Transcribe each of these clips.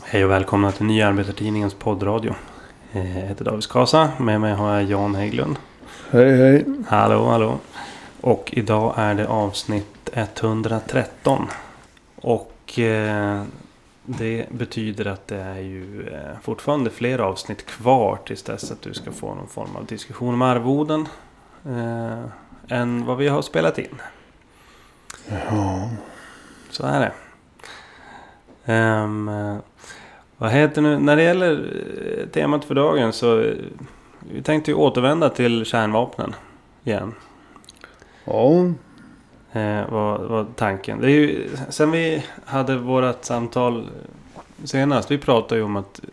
Hej och välkomna till Nya Arbetartidningens poddradio. Eh, Jag heter David Skasa. Med mig har jag Jan Hägglund. Hej hej. Hallå, hallå. Och idag är det avsnitt 113. Och eh, det betyder att det är ju eh, fortfarande fler avsnitt kvar tills dess att du ska få någon form av diskussion om arvoden. Eh, än vad vi har spelat in. Ja. Så är det. Eh, vad heter nu? När det gäller eh, temat för dagen så eh, vi tänkte ju återvända till kärnvapnen igen. Ja. Eh, var, var tanken. Det är ju, sen vi hade vårat samtal senast. Vi pratade ju om att eh,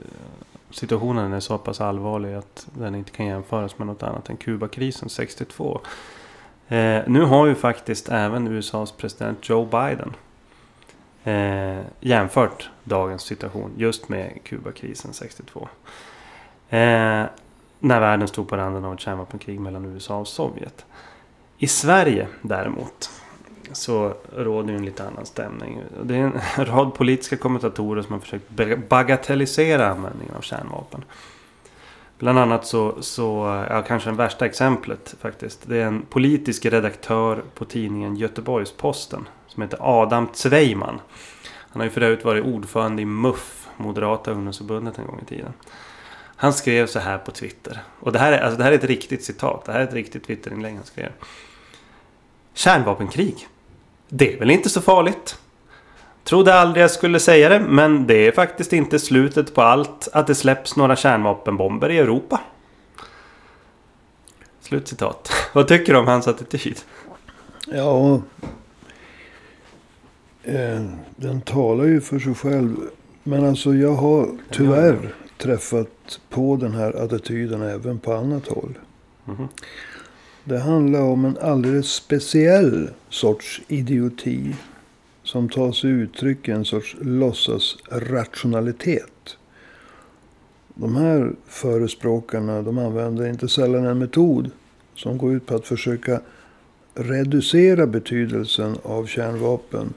situationen är så pass allvarlig att den inte kan jämföras med något annat än Kubakrisen 62. Eh, nu har ju faktiskt även USAs president Joe Biden eh, jämfört dagens situation just med Kubakrisen 62. Eh, när världen stod på randen av ett kärnvapenkrig mellan USA och Sovjet. I Sverige däremot så råder ju en lite annan stämning. Det är en rad politiska kommentatorer som har försökt bagatellisera användningen av kärnvapen. Bland annat så, så, ja kanske det värsta exemplet faktiskt. Det är en politisk redaktör på tidningen Göteborgs-Posten. Som heter Adam Zweiman. Han har ju för övrigt varit ordförande i MUF, Moderata ungdomsförbundet en gång i tiden. Han skrev så här på Twitter. Och det här är, alltså det här är ett riktigt citat. Det här är ett riktigt Twitterinlägg han skrev. Kärnvapenkrig. Det är väl inte så farligt? Trodde aldrig jag skulle säga det, men det är faktiskt inte slutet på allt att det släpps några kärnvapenbomber i Europa. Slutcitat. Vad tycker du om hans attityd? Ja. Eh, den talar ju för sig själv. Men alltså jag har tyvärr träffat på den här attityden även på annat håll. Mhm. Det handlar om en alldeles speciell sorts idioti. Som tar sig uttryck i en sorts låtsasrationalitet. De här förespråkarna de använder inte sällan en metod som går ut på att försöka reducera betydelsen av kärnvapen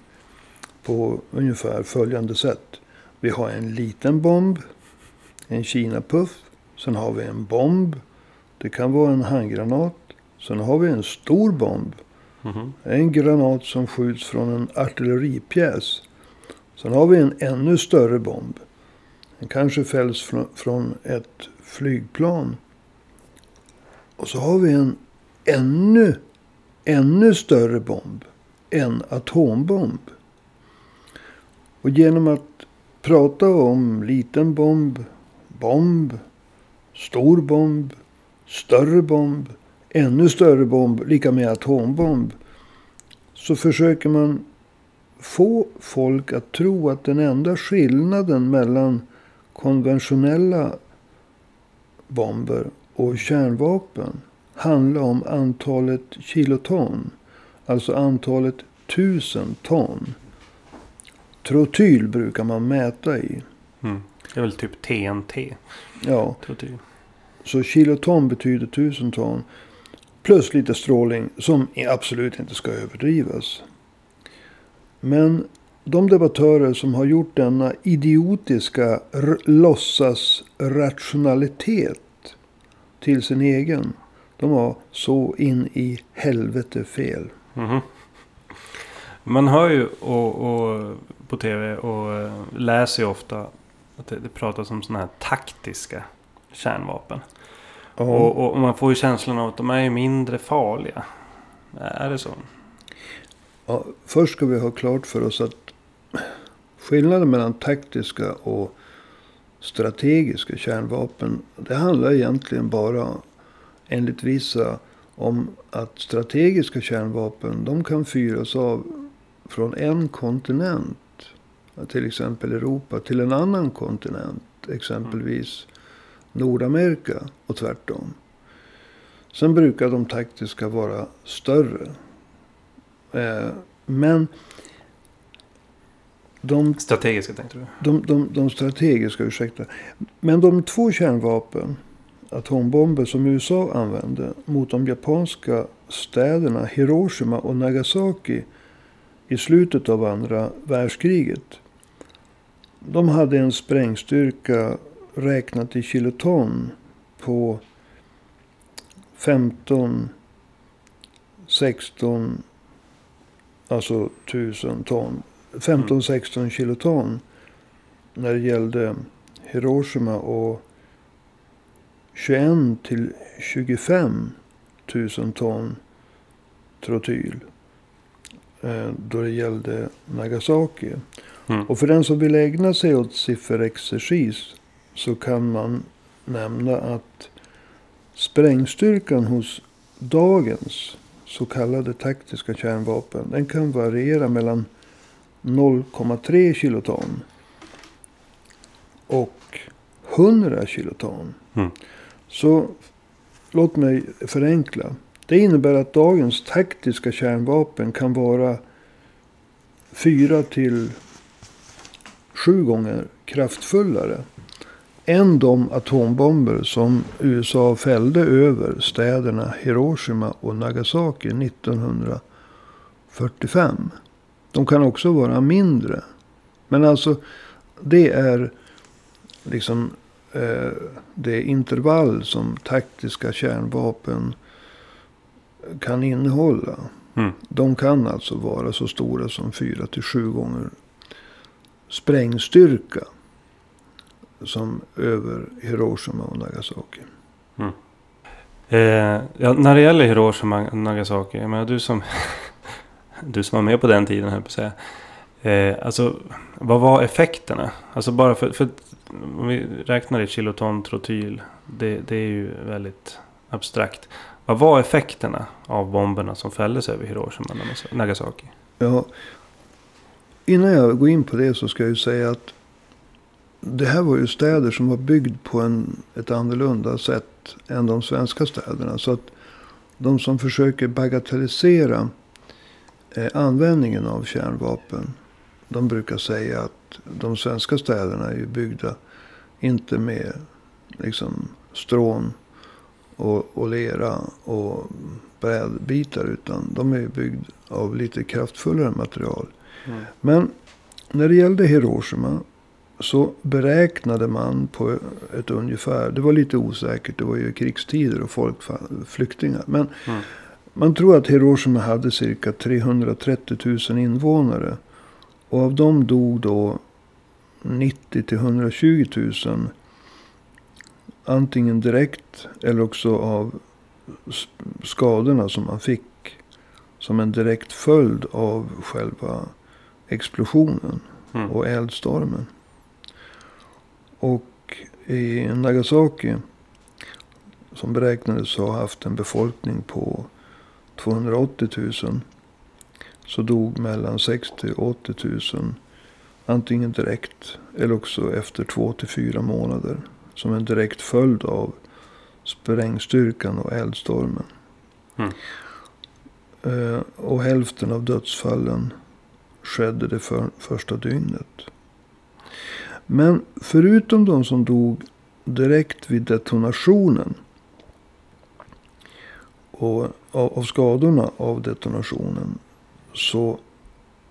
på ungefär följande sätt. Vi har en liten bomb, en Kina-puff. Sen har vi en bomb. Det kan vara en handgranat. Sen har vi en stor bomb. Mhm. En granat som skjuts från en artilleripjäs. Sen har vi en ännu större bomb. Den kanske fälls från, från ett flygplan. Och så har vi en ännu, ännu större bomb. En atombomb. Och genom att prata om liten bomb, bomb, stor bomb, större bomb, ännu större bomb, lika med atombomb. Så försöker man få folk att tro att den enda skillnaden mellan konventionella bomber och kärnvapen handlar om antalet kiloton. Alltså antalet tusen ton. Trotyl brukar man mäta i. Mm. Det är väl typ TNT. Ja, Trotyl. så kiloton betyder tusen ton. Plus lite strålning som absolut inte ska överdrivas. Men de debattörer som har gjort denna idiotiska låtsasrationalitet till sin egen. De har så in i helvete fel. Mhm. Man hör ju och, och, på tv och eh, läser ju ofta att det, det pratas om sådana här taktiska kärnvapen. Ja, Och, och man får ju känslan av att de är mindre farliga. Är det så? ja, först ska vi ha klart för oss att skillnaden mellan taktiska och strategiska kärnvapen. Det handlar egentligen bara enligt vissa om att strategiska kärnvapen de kan fyras av från en kontinent. Till exempel Europa till en annan kontinent. Exempelvis Nordamerika och tvärtom. Sen brukar de taktiska vara större. Eh, men de Strategiska tänkte du? de, de, de strategiska, ursäkta. Men de två kärnvapen, atombomber som USA använde mot de japanska städerna Hiroshima och Nagasaki i slutet av andra världskriget. de hade en sprängstyrka räknat i kiloton på 15, 16, alltså 1000 ton. 15-16 kiloton när det gällde Hiroshima och 21 till 25 000 ton trotyl. Eh, då det gällde Nagasaki. Mm. Och för den som vill ägna sig åt sifferexercis så kan man nämna att sprängstyrkan hos dagens så kallade taktiska kärnvapen. Den kan variera mellan 0,3 kiloton och 100 kiloton. Mm. Så låt mig förenkla. Det innebär att dagens taktiska kärnvapen kan vara fyra till sju gånger kraftfullare än de atombomber som USA fällde över städerna Hiroshima och Nagasaki 1945. De kan också vara mindre. Men alltså det är liksom eh, det intervall som taktiska kärnvapen kan innehålla. Mm. De kan alltså vara så stora som 4 till 7 gånger sprängstyrka. Som över Hiroshima och Nagasaki. Eh, ja, när det gäller Hiroshima och Nagasaki. Jag menar, du som, du som var med på den tiden här på att säga. Eh, alltså, vad var effekterna? Alltså bara för, för om vi räknar i kiloton trotyl. Det, det är ju väldigt abstrakt. Vad var effekterna av bomberna som fälldes över Hiroshima och Nagasaki? Ja, innan jag går in på det så ska jag ju säga att det här var ju städer som var byggd på en, ett annorlunda sätt än de svenska städerna. Så att de som försöker bagatellisera eh, användningen av kärnvapen. De brukar säga att de svenska städerna är ju byggda inte med liksom strån och, och lera och brädbitar. Utan de är byggda av lite kraftfullare material. Mm. Men när det gällde Hiroshima så beräknade man på ett ungefär. Det var lite osäkert. Det var ju krigstider och folk flyktingar. Men Mm. man tror att Hiroshima hade cirka 330 000 invånare. Och av dem dog då 90 till 120 000. Antingen direkt eller också av skadorna som man fick. Som en direkt följd av själva explosionen Mm. och eldstormen. Och i Nagasaki. Som beräknades ha haft en befolkning på 280 000. Så dog mellan 60 och 80 000. Antingen direkt eller också efter två till fyra månader. Som en direkt följd av sprängstyrkan och eldstormen. Mm. Eh, och hälften av dödsfallen skedde det för, första dygnet. Men förutom de som dog direkt vid detonationen. Och av, av skadorna av detonationen. Så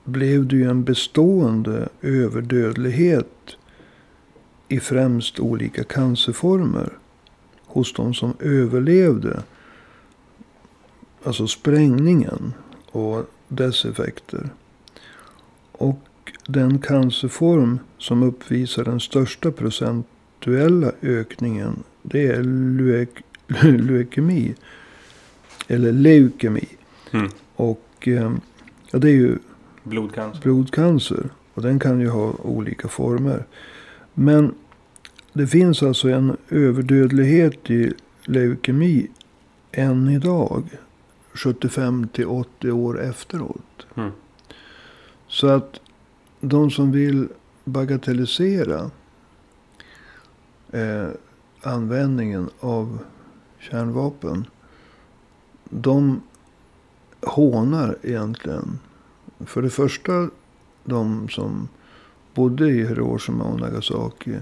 blev det ju en bestående överdödlighet. I främst olika cancerformer. Hos de som överlevde. Alltså sprängningen och dess effekter. Och den cancerform som uppvisar den största procentuella ökningen. Det är leuk leukemi. Eller leukemi. Mm. Och eh, ja, det är ju Blodcancer. blodcancer. Och den kan ju ha olika former. Men det finns alltså en överdödlighet i leukemi än idag. 75 till 80 år efteråt. Mm. Så att de som vill bagatellisera eh, användningen av kärnvapen. De hånar egentligen. För det första de som bodde i Hiroshima och Nagasaki.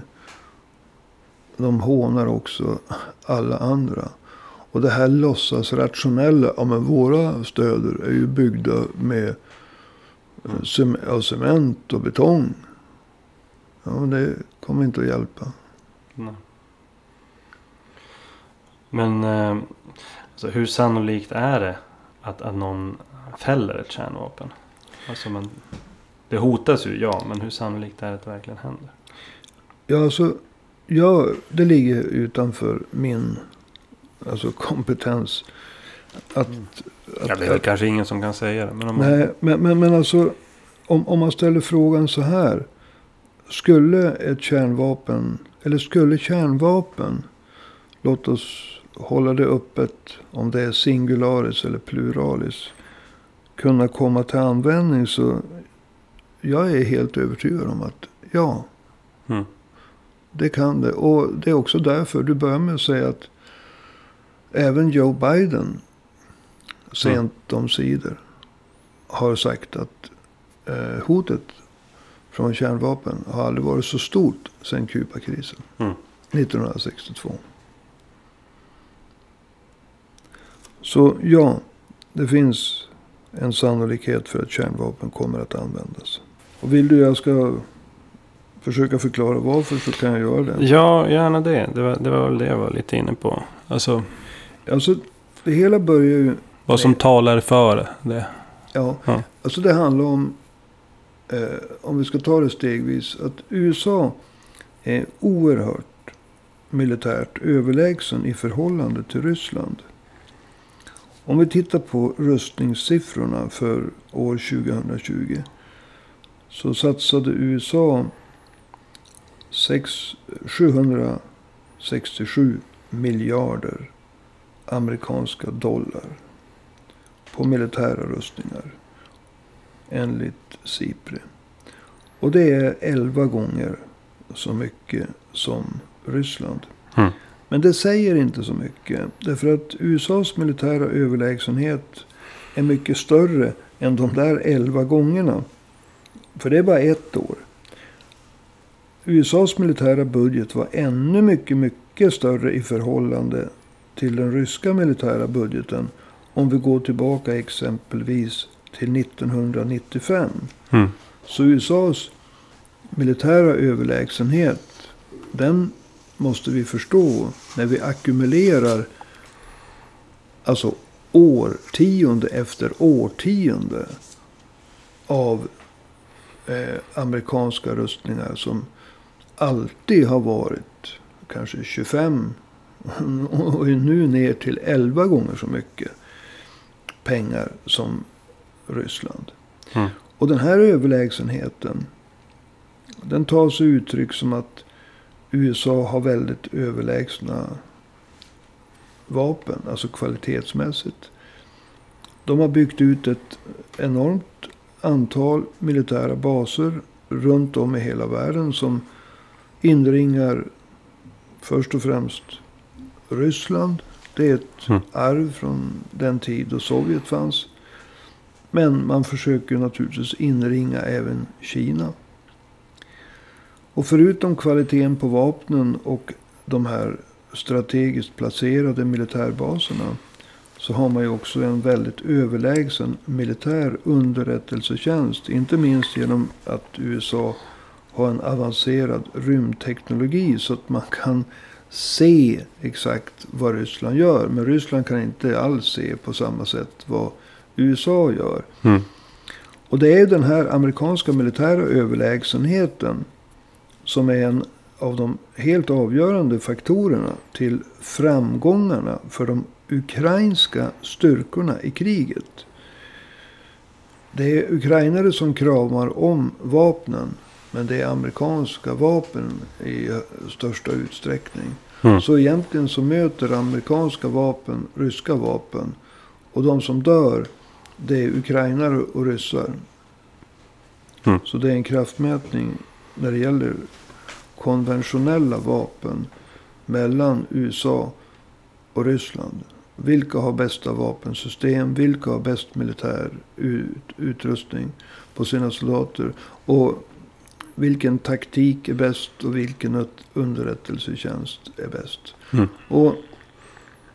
De hånar också alla andra. Och det här låtsas rationella. Ja men våra städer är ju byggda med eh, av cement och betong. Ja, men det kommer inte att hjälpa. Nej. Men eh, alltså, hur sannolikt är det att, att någon fäller ett kärnvapen? Alltså, man, det hotas ju, ja. Men hur sannolikt är det att det verkligen händer? Ja, alltså, ja, det ligger utanför min alltså, kompetens. Att, Mm. att, Ja, det är väl att, kanske ingen som kan säga det. Men om man, nej, men, men, men alltså, om, om man ställer frågan så här. Skulle ett kärnvapen, eller skulle kärnvapen, låt oss hålla det öppet om det är singularis eller pluralis, kunna komma till användning så jag är helt övertygad om att ja, Mm. Det kan det. Och det är också därför du börjar med att säga att även Joe Biden sent omsider har sagt att eh, hotet från kärnvapen har aldrig varit så stort sedan Kubakrisen Mm. 1962. Så ja, det finns en sannolikhet för att kärnvapen kommer att användas. Och vill du jag ska försöka förklara varför så kan jag göra det. Ja, gärna det. Det var, det var väl det jag var lite inne på. Alltså Alltså, det hela börjar ju... vad som Nej. talar för det. Ja, Ja. alltså det handlar om... Eh, om vi ska ta det stegvis. Att USA är oerhört militärt överlägsen i förhållande till Ryssland. Om vi tittar på rustningssiffrorna för år 2020. Så satsade USA sex- 767 miljarder amerikanska dollar på militära rustningar. Enligt SIPRI. Och det är 11 gånger så mycket som Ryssland. Mm. Men det säger inte så mycket. Därför att USAs militära överlägsenhet är mycket större än de där 11 gångerna. För det är bara ett år. USAs militära budget var ännu mycket, mycket större i förhållande till den ryska militära budgeten. Om vi går tillbaka exempelvis till 1995. Mm. Så USAs militära överlägsenhet. Den måste vi förstå när vi ackumulerar. Alltså årtionde efter årtionde. Av eh, amerikanska rustningar som alltid har varit kanske 25 och är nu ner till 11 gånger så mycket pengar som Ryssland. Mm. Och den här överlägsenheten. Den tar sig uttryck som att USA har väldigt överlägsna vapen. Alltså kvalitetsmässigt. De har byggt ut ett enormt antal militära baser runt om i hela världen. Som inringar först och främst Ryssland. Det är ett Mm. arv från den tid då Sovjet fanns. Men man försöker naturligtvis inringa även Kina. Och förutom kvaliteten på vapnen och de här strategiskt placerade militärbaserna. Så har man ju också en väldigt överlägsen militär underrättelsetjänst. Inte minst genom att USA har en avancerad rymdteknologi. Så att man kan se exakt vad Ryssland gör. Men Ryssland kan inte alls se på samma sätt vad USA gör. Mm. Och det är ju den här amerikanska militära överlägsenheten. Som är en av de helt avgörande faktorerna till framgångarna för de ukrainska styrkorna i kriget. Det är ukrainare som kramar om vapnen. Men det är amerikanska vapen i största utsträckning. Mm. Så egentligen så möter amerikanska vapen ryska vapen. Och de som dör det är ukrainare och ryssar. Mm. Så det är en kraftmätning när det gäller konventionella vapen mellan USA och Ryssland. Vilka har bästa vapensystem? Vilka har bäst militär ut, utrustning på sina soldater? Och vilken taktik är bäst och vilken underrättelsetjänst är bäst? Mm. Och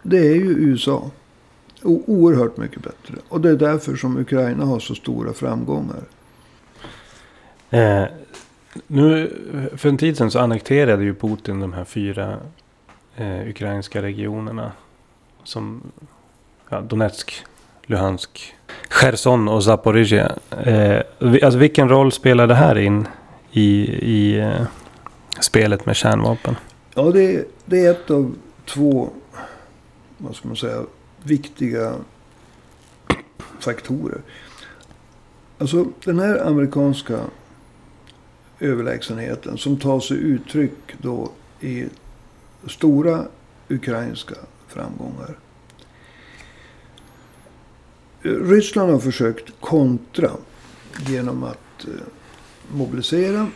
det är ju USA. O- oerhört mycket bättre. Och det är därför som Ukraina har så stora framgångar. Eh, Nu, för en tid sedan så annekterade ju Putin de här fyra eh, ukrainska regionerna. Som ja, Donetsk, Luhansk, Cherson och Zaporizjzja. Eh, alltså vilken roll spelar det här in i, i eh, spelet med kärnvapen? Ja, det är, det är ett av två, vad ska man säga, viktiga faktorer. Alltså den här amerikanska överlägsenheten som tar sig uttryck då i stora ukrainska framgångar. Ryssland har försökt kontra genom att eh, mobilisera.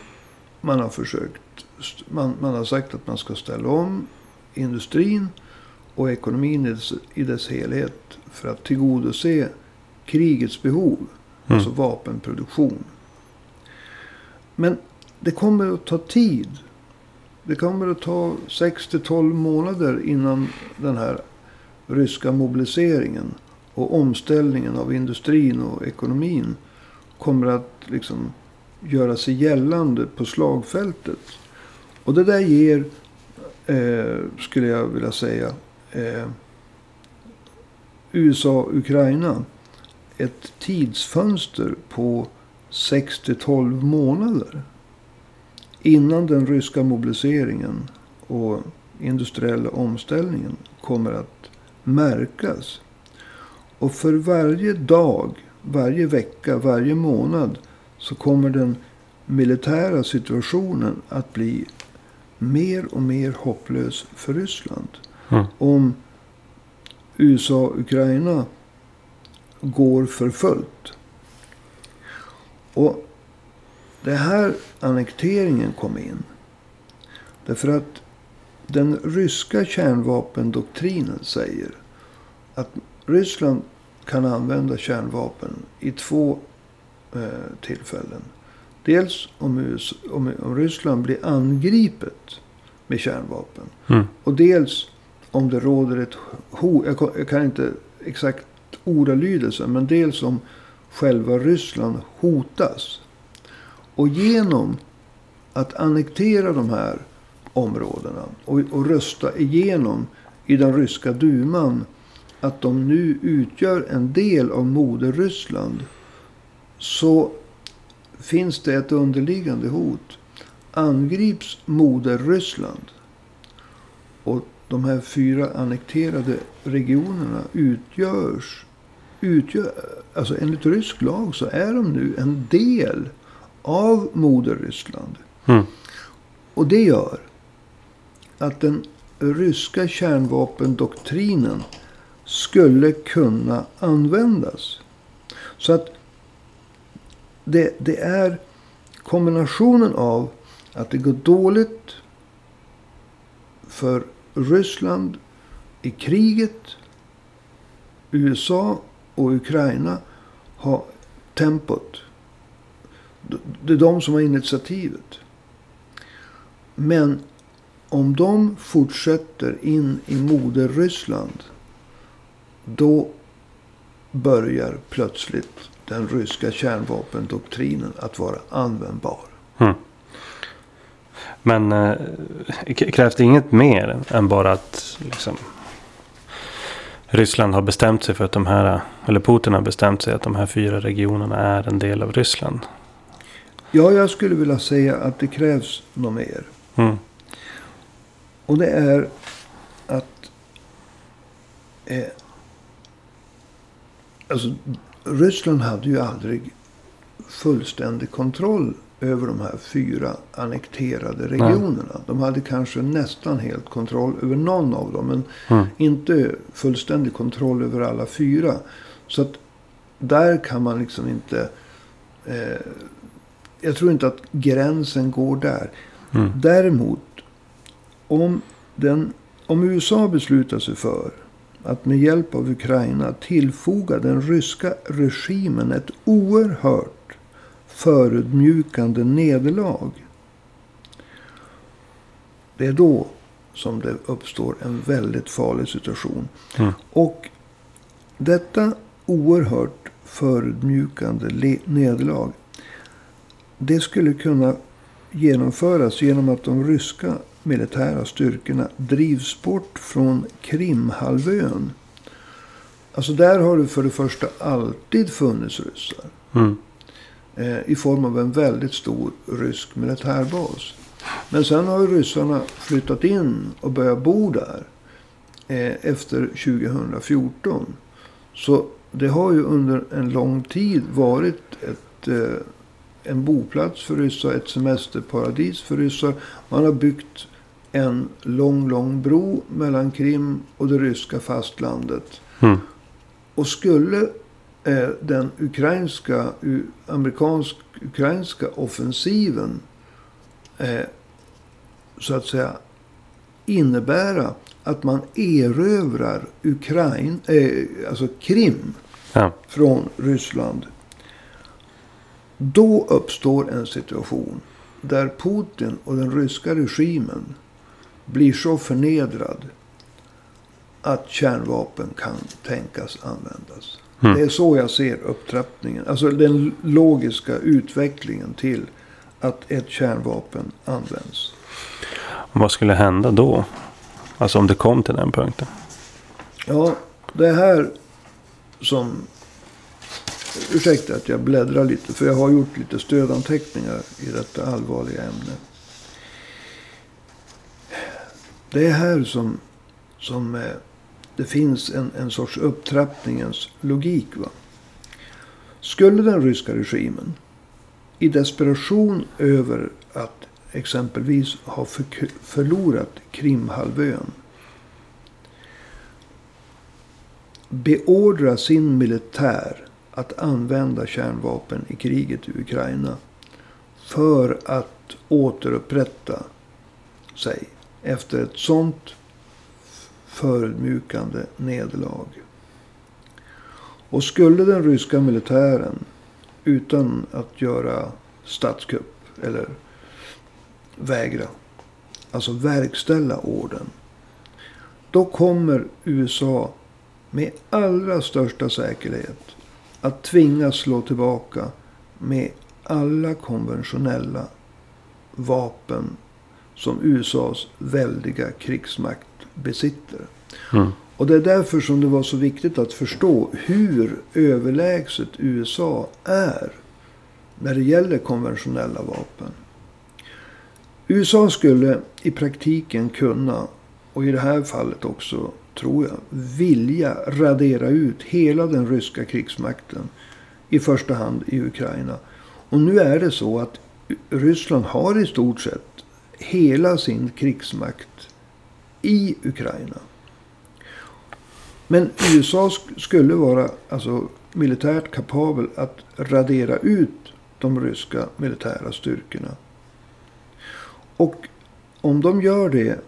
Man har försökt, man, man har sagt att man ska ställa om industrin och ekonomin i dess, i dess helhet för att tillgodose krigets behov. Mm. Alltså vapenproduktion. Men det kommer att ta tid. Det kommer att ta 6 12 månader innan den här ryska mobiliseringen och omställningen av industrin och ekonomin kommer att liksom göra sig gällande på slagfältet. Och det där ger, eh, skulle jag vilja säga, eh, USA-Ukraina ett tidsfönster på 6 12 månader. Innan den ryska mobiliseringen och industriella omställningen kommer att märkas. Och för varje dag, varje vecka, varje månad så kommer den militära situationen att bli mer och mer hopplös för Ryssland. Mm. Om USA och Ukraina går för fullt. Och det här annekteringen kom in. Därför att den ryska kärnvapendoktrinen säger att Ryssland kan använda kärnvapen i två eh, tillfällen. Dels om, US, om, om, Ryssland blir angripet med kärnvapen. Mm. Och dels om det råder ett hot. Jag, jag kan inte exakt ordalydelsen. Men dels om själva Ryssland hotas. Och genom att annektera de här områdena och, och rösta igenom i den ryska duman att de nu utgör en del av moder Ryssland. Så finns det ett underliggande hot. Angrips moder Ryssland och de här fyra annekterade regionerna utgörs utgör, alltså enligt rysk lag så är de nu en del av moder Ryssland. Mm. Och det gör att den ryska kärnvapendoktrinen skulle kunna användas. Så att det, det är kombinationen av att det går dåligt för Ryssland i kriget. USA och Ukraina har tempot. Det är de som har initiativet. Men om de fortsätter in i moder Ryssland. Då börjar plötsligt den ryska kärnvapendoktrinen att vara användbar. Mm. Men äh, krävs det inget mer än bara att liksom, Ryssland har bestämt sig för att de här, eller Putin har bestämt sig att de här fyra regionerna är en del av Ryssland? Ja, jag skulle vilja säga att det krävs något mer. Mm. Och det är att eh, alltså, Ryssland hade ju aldrig fullständig kontroll över de här fyra annekterade regionerna. Nej. De hade kanske nästan helt kontroll över någon av dem. Men mm. inte fullständig kontroll över alla fyra. Så att där kan man liksom inte... Eh, jag tror inte att gränsen går där. Mm. Däremot om, den, om USA beslutar sig för att med hjälp av Ukraina tillfoga den ryska regimen ett oerhört förödmjukande nederlag. Det är då som det uppstår en väldigt farlig situation. Mm. Och detta oerhört förödmjukande nederlag. Det skulle kunna genomföras genom att de ryska militära styrkorna drivs bort från Krimhalvön. Alltså där har det för det första alltid funnits ryssar. Mm. Eh, I form av en väldigt stor rysk militärbas. Men sen har ju ryssarna flyttat in och börjat bo där. Eh, efter 2014. Så det har ju under en lång tid varit ett, eh, en boplats för ryssar. Ett semesterparadis för ryssar. Man har byggt en lång, lång bro mellan Krim och det ryska fastlandet. Mm. Och skulle eh, den ukrainska, amerikansk-ukrainska offensiven eh, så att säga innebära att man erövrar Ukraina, eh, alltså Krim Ja. från Ryssland. Då uppstår en situation där Putin och den ryska regimen blir så förnedrad att kärnvapen kan tänkas användas. Mm. Det är så jag ser upptrappningen. Alltså den logiska utvecklingen till att ett kärnvapen används. Vad skulle hända då? Alltså om det kom till den punkten. Ja, det är här som... Ursäkta att jag bläddrar lite. För jag har gjort lite stödanteckningar i detta allvarliga ämne. Det är här som, som eh, det finns en, en sorts upptrappningens logik. Va? Skulle den ryska regimen i desperation över att exempelvis ha för, förlorat Krimhalvön beordra sin militär att använda kärnvapen i kriget i Ukraina för att återupprätta sig efter ett sånt förödmjukande nederlag. Och skulle den ryska militären utan att göra statskupp eller vägra, alltså verkställa orden. Då kommer USA med allra största säkerhet att tvingas slå tillbaka med alla konventionella vapen som USAs väldiga krigsmakt besitter. Mm. Och det är därför som det var så viktigt att förstå hur överlägset USA är när det gäller konventionella vapen. USA skulle i praktiken kunna, och i det här fallet också tror jag, vilja radera ut hela den ryska krigsmakten. I första hand i Ukraina. Och nu är det så att Ryssland har i stort sett hela sin krigsmakt i Ukraina. Men USA skulle vara alltså, militärt kapabel att radera ut de ryska militära styrkorna. Och om de gör det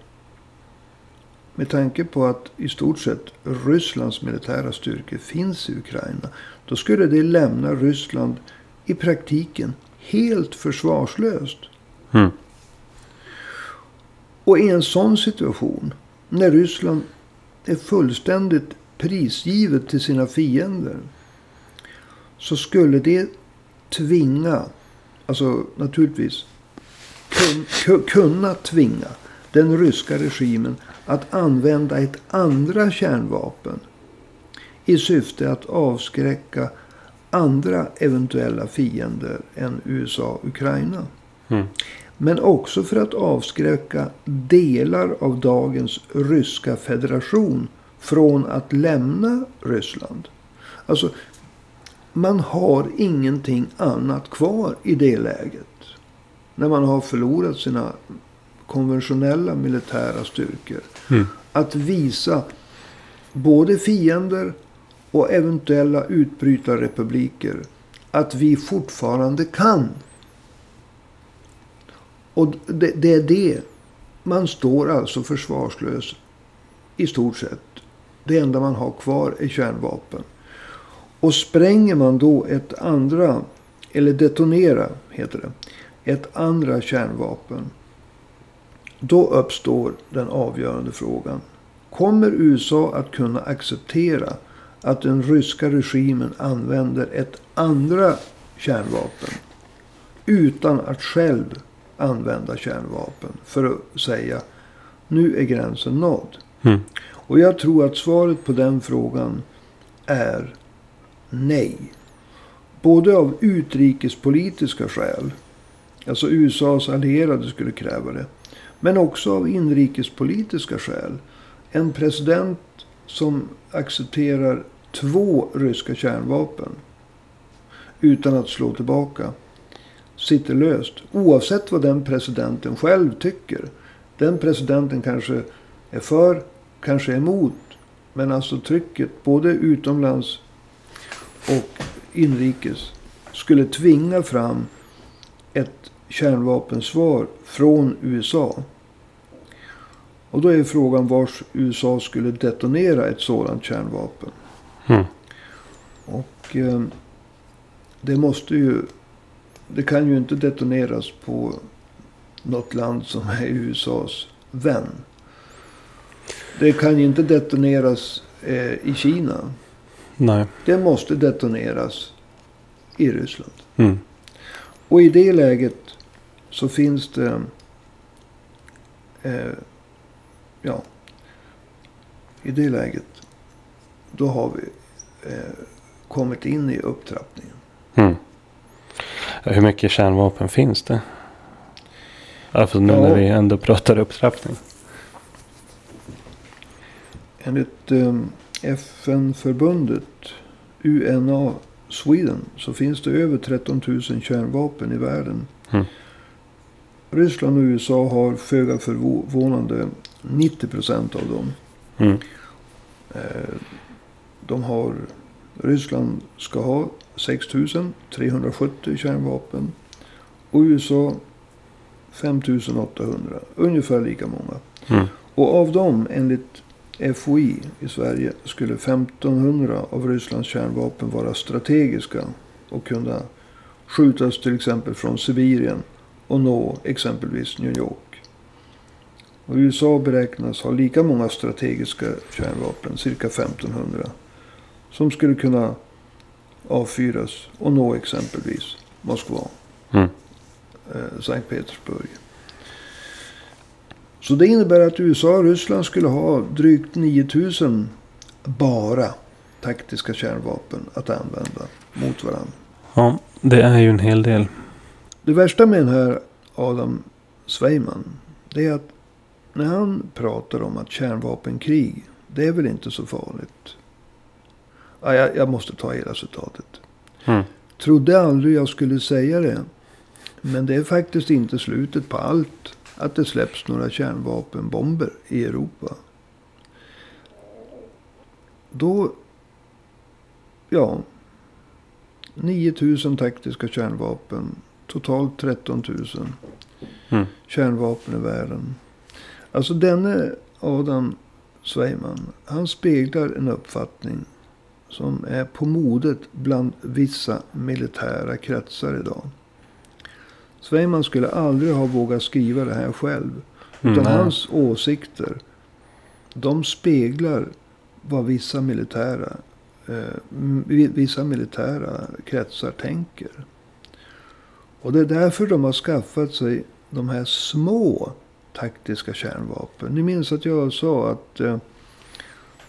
med tanke på att i stort sett Rysslands militära styrkor finns i Ukraina. Då skulle det lämna Ryssland i praktiken helt försvarslöst. Mm. Och i en sån situation, när Ryssland är fullständigt prisgivet till sina fiender. Så skulle det tvinga, alltså naturligtvis kun, ku- kunna tvinga den ryska regimen att använda ett andra kärnvapen i syfte att avskräcka andra eventuella fiender än USA och Ukraina. Mm. Men också för att avskräcka delar av dagens ryska federation från att lämna Ryssland. Alltså, man har ingenting annat kvar i det läget. När man har förlorat sina konventionella militära styrkor. Mm. Att visa både fiender och eventuella utbrytarrepubliker att vi fortfarande kan. Och det, det är det. Man står alltså försvarslös i stort sett. Det enda man har kvar är kärnvapen. Och spränger man då ett andra, eller detonera heter det, ett andra kärnvapen. Då uppstår den avgörande frågan. Kommer USA att kunna acceptera att den ryska regimen använder ett andra kärnvapen utan att själv använda kärnvapen. För att säga nu är gränsen nådd. Mm. Och jag tror att svaret på den frågan är nej. Både av utrikespolitiska skäl. Alltså USAs allierade skulle kräva det. Men också av inrikespolitiska skäl. En president som accepterar två ryska kärnvapen. Utan att slå tillbaka. Sitter löst. Oavsett vad den presidenten själv tycker. Den presidenten kanske är för, kanske är emot. Men alltså trycket både utomlands och inrikes skulle tvinga fram ett kärnvapensvar från USA. Och då är frågan vars USA skulle detonera ett sådant kärnvapen. Mm. Och eh, det måste ju... Det kan ju inte detoneras på något land som är USAs vän. Det kan ju inte detoneras eh, i Kina. Nej. Det måste detoneras i Ryssland. Mm. Och i det läget så finns det... Eh, ja. I det läget. Då har vi eh, kommit in i upptrappningen. Mm. Hur mycket kärnvapen finns det? Alltså nu Ja. när vi ändå pratar upptrappning. Enligt eh, FN-förbundet UNA Sweden så finns det över 13 000 kärnvapen i världen. Mm. Ryssland och USA har föga förvånande 90 procent av dem. Mm. Eh, De har, Ryssland ska ha 6 370 kärnvapen. Och USA 5 800. Ungefär lika många. Mm. Och av dem, enligt FOI i Sverige, skulle 1500 av Rysslands kärnvapen vara strategiska. Och kunna skjutas till exempel från Sibirien och nå exempelvis New York. Och USA beräknas ha lika många strategiska kärnvapen, cirka 1500. Som skulle kunna avfyras och nå exempelvis Moskva, Mm. eh, Sankt Petersburg. Så det innebär att USA och Ryssland skulle ha drygt 9000 bara taktiska kärnvapen att använda mot varandra. Ja, det är ju en hel del. Det värsta med den här Adam Sveiman. Det är att när han pratar om att kärnvapenkrig. Det är väl inte så farligt. Ja, jag, jag måste ta hela citatet. Mm. Trodde aldrig jag skulle säga det. Men det är faktiskt inte slutet på allt. Att det släpps några kärnvapenbomber i Europa. Då... Ja. 9000 taktiska kärnvapen. Totalt 13 000 Mm. kärnvapen i världen. Alltså denne Adam Sveiman. Han speglar en uppfattning som är på modet bland vissa militära kretsar idag. Sveiman skulle aldrig ha vågat skriva det här själv. Mm. Utan nej. hans åsikter. De speglar vad vissa militära, eh, vissa militära kretsar tänker. Och det är därför de har skaffat sig de här små taktiska kärnvapen. Ni minns att jag sa att eh,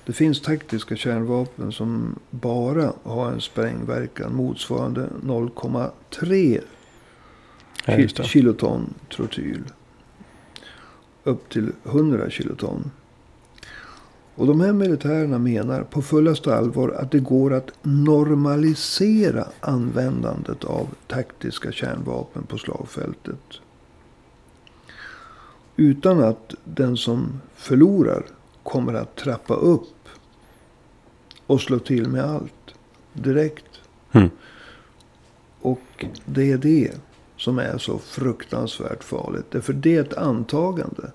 det finns taktiska kärnvapen som bara har en sprängverkan motsvarande 0,3 Ja, just det. kiloton trotyl. Upp till 100 kiloton. Och de här militärerna menar på fullaste allvar att det går att normalisera användandet av taktiska kärnvapen på slagfältet. Utan att den som förlorar kommer att trappa upp och slå till med allt direkt. Mm. Och det är det som är så fruktansvärt farligt. Därför det är ett antagande.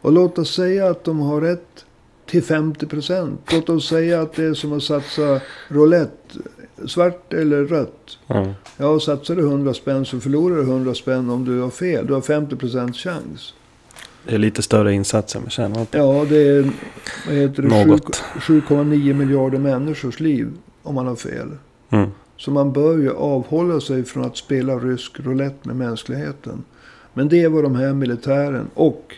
Och låt oss säga att de har rätt till 50 procent. Låt oss säga att det är som att satsa roulette. Svart eller rött. Ja. Ja, satsar du 100 spänn så förlorar du 100 spänn om du har fel. Du har 50 procents chans. Det är lite större insatser med kärnvapen. Ja, det är vad heter det, Något. 7 7,9 miljarder människors liv om man har fel. Mm. Så man bör ju avhålla sig från att spela rysk roulette med mänskligheten. Men det är vad de här militären och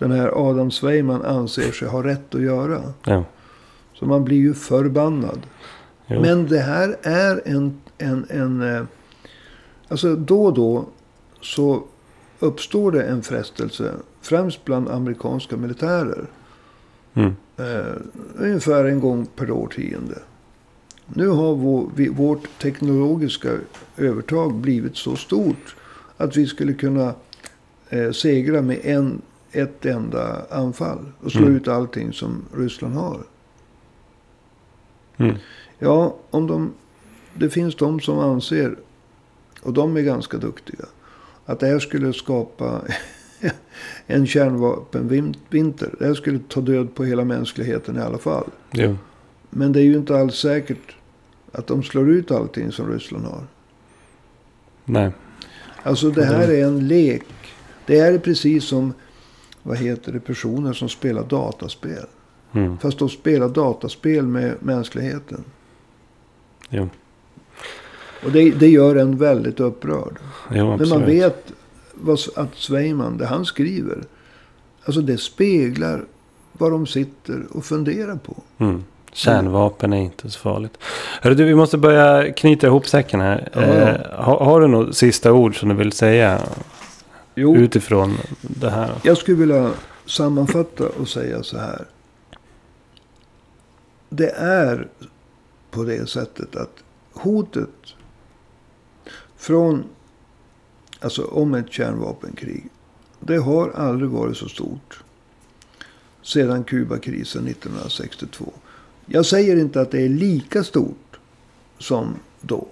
den här Adam Sveiman anser sig ha rätt att göra. Ja. Så man blir ju förbannad. Jo. Men det här är en, en, en... eh, Alltså då och då så uppstår det en frestelse. Främst bland amerikanska militärer. Mm. Eh, ungefär en gång per årtionde. Nu har vår, vi, vårt teknologiska övertag blivit så stort. Att vi skulle kunna eh, segra med en, ett enda anfall. Och slå Mm. ut allting som Ryssland har. Mm. Ja, om de, det finns de som anser, och de är ganska duktiga, att det här skulle skapa en kärnvapenvinter. Det här skulle ta död på hela mänskligheten i alla fall. Jo. Men det är ju inte alls säkert att de slår ut allting som Ryssland har. Nej. Alltså det här är en lek. Det är precis som, vad heter det, personer som spelar dataspel. Mm. Fast de spelar dataspel med mänskligheten. Jo. Och det, det gör en väldigt upprörd. Jo, Men man vet vad, att Sveiman, det han skriver. Alltså det speglar vad de sitter och funderar på. Mm. Kärnvapen är inte så farligt. Hörru du, vi måste börja knyta ihop säcken här. Ja. Eh, har, har du något sista ord som du vill säga Jo, utifrån det här? jag skulle vilja sammanfatta och säga så här. Det är på det sättet att hotet från, alltså om ett kärnvapenkrig. Det har aldrig varit så stort sedan Kubakrisen 1962. Jag säger inte att det är lika stort som då.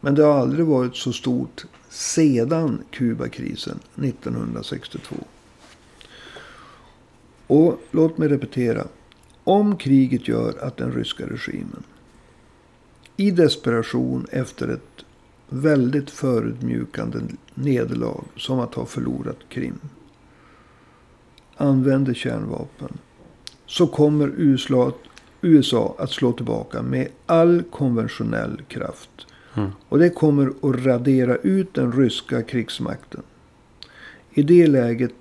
Men det har aldrig varit så stort sedan Kubakrisen 1962. Och låt mig repetera. Om kriget gör att den ryska regimen i desperation efter ett väldigt förödmjukande nederlag som att ha förlorat Krim använder kärnvapen så kommer USA, USA att slå tillbaka med all konventionell kraft. Mm. Och det kommer att radera ut den ryska krigsmakten. I det läget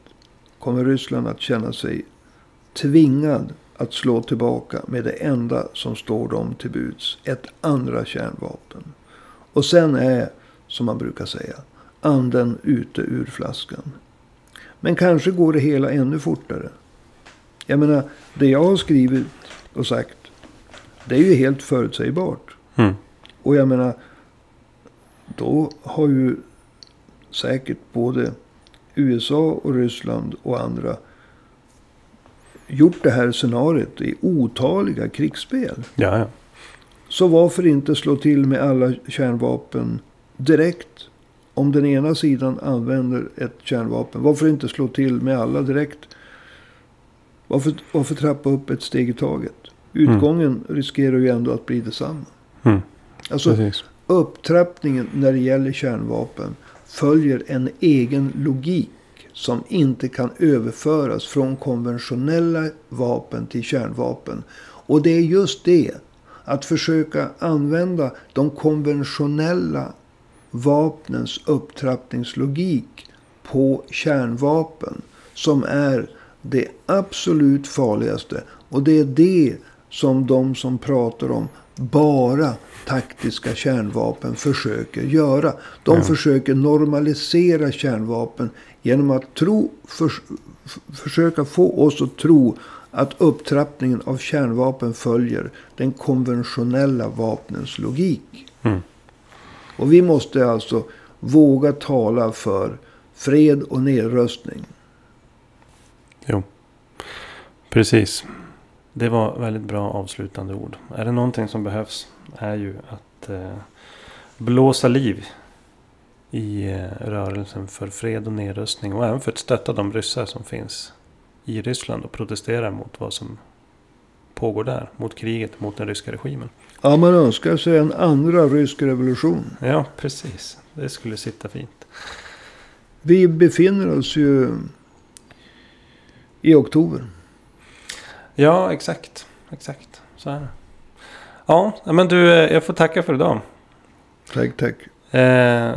kommer Ryssland att känna sig tvingad att slå tillbaka med det enda som står dem till buds. Ett andra kärnvapen. Och sen är, som man brukar säga, anden ute ur flaskan. Men kanske går det hela ännu fortare. Jag menar, det jag har skrivit och sagt, det är ju helt förutsägbart. Mm. Och jag menar, då har ju säkert både USA och Ryssland och andra gjort det här scenariot i otaliga krigsspel. Ja, ja. Så varför inte slå till med alla kärnvapen direkt? Om den ena sidan använder ett kärnvapen, varför inte slå till med alla direkt? Varför, varför trappa upp ett steg i taget? Utgången riskerar ju ändå att bli detsamma. Mm. Alltså, Precis. Upptrappningen när det gäller kärnvapen följer en egen logik som inte kan överföras från konventionella vapen till kärnvapen. Och det är just det, att försöka använda de konventionella vapnens upptrappningslogik på kärnvapen som är det absolut farligaste. Och det är det som de som pratar om bara taktiska kärnvapen försöker göra. De Ja. försöker normalisera kärnvapen genom att tro, för, försöka få oss att tro att upptrappningen av kärnvapen följer den konventionella vapnens logik. Mm. Och vi måste alltså våga tala för fred och nedrustning. Jo. Precis. Det var väldigt bra avslutande ord. Är det någonting som behövs är ju att eh, blåsa liv i eh, rörelsen för fred och nedrustning. Och även för att stötta de ryssar som finns i Ryssland och protesterar mot vad som pågår där. Mot kriget, mot den ryska regimen. Ja, man önskar sig en andra rysk revolution. Ja, precis. Det skulle sitta fint. Vi befinner oss ju i oktober. Ja, exakt. Exakt. Så är det. Ja, men du, eh, jag får tacka för idag. Tack, tack. Eh,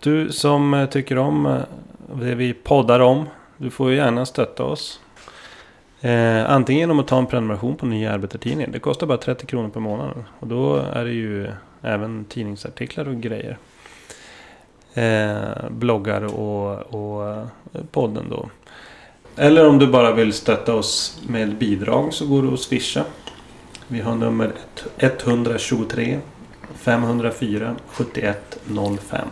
du som eh, tycker om det vi poddar om. Du får ju gärna stötta oss. Eh, antingen genom att ta en prenumeration på Nya Arbetartidningen. Det kostar bara 30 kronor per månad. Och då är det ju även tidningsartiklar och grejer. Eh, bloggar och, och podden då. Eller om du bara vill stötta oss med bidrag så går det att swisha. Vi har nummer 123 504 7105.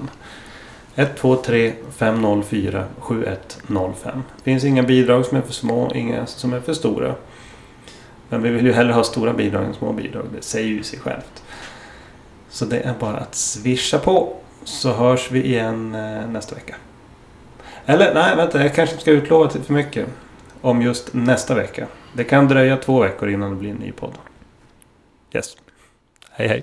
123 504 7105. Det finns inga bidrag som är för små, inga som är för stora. Men vi vill ju hellre ha stora bidrag än små bidrag. Det säger ju sig självt. Så det är bara att swisha på. Så hörs vi igen eh, nästa vecka. Eller nej, vänta. Jag kanske inte ska utlova till för mycket. Om just nästa vecka. Det kan dröja två veckor innan det blir en ny podd. Yes. Hej hej.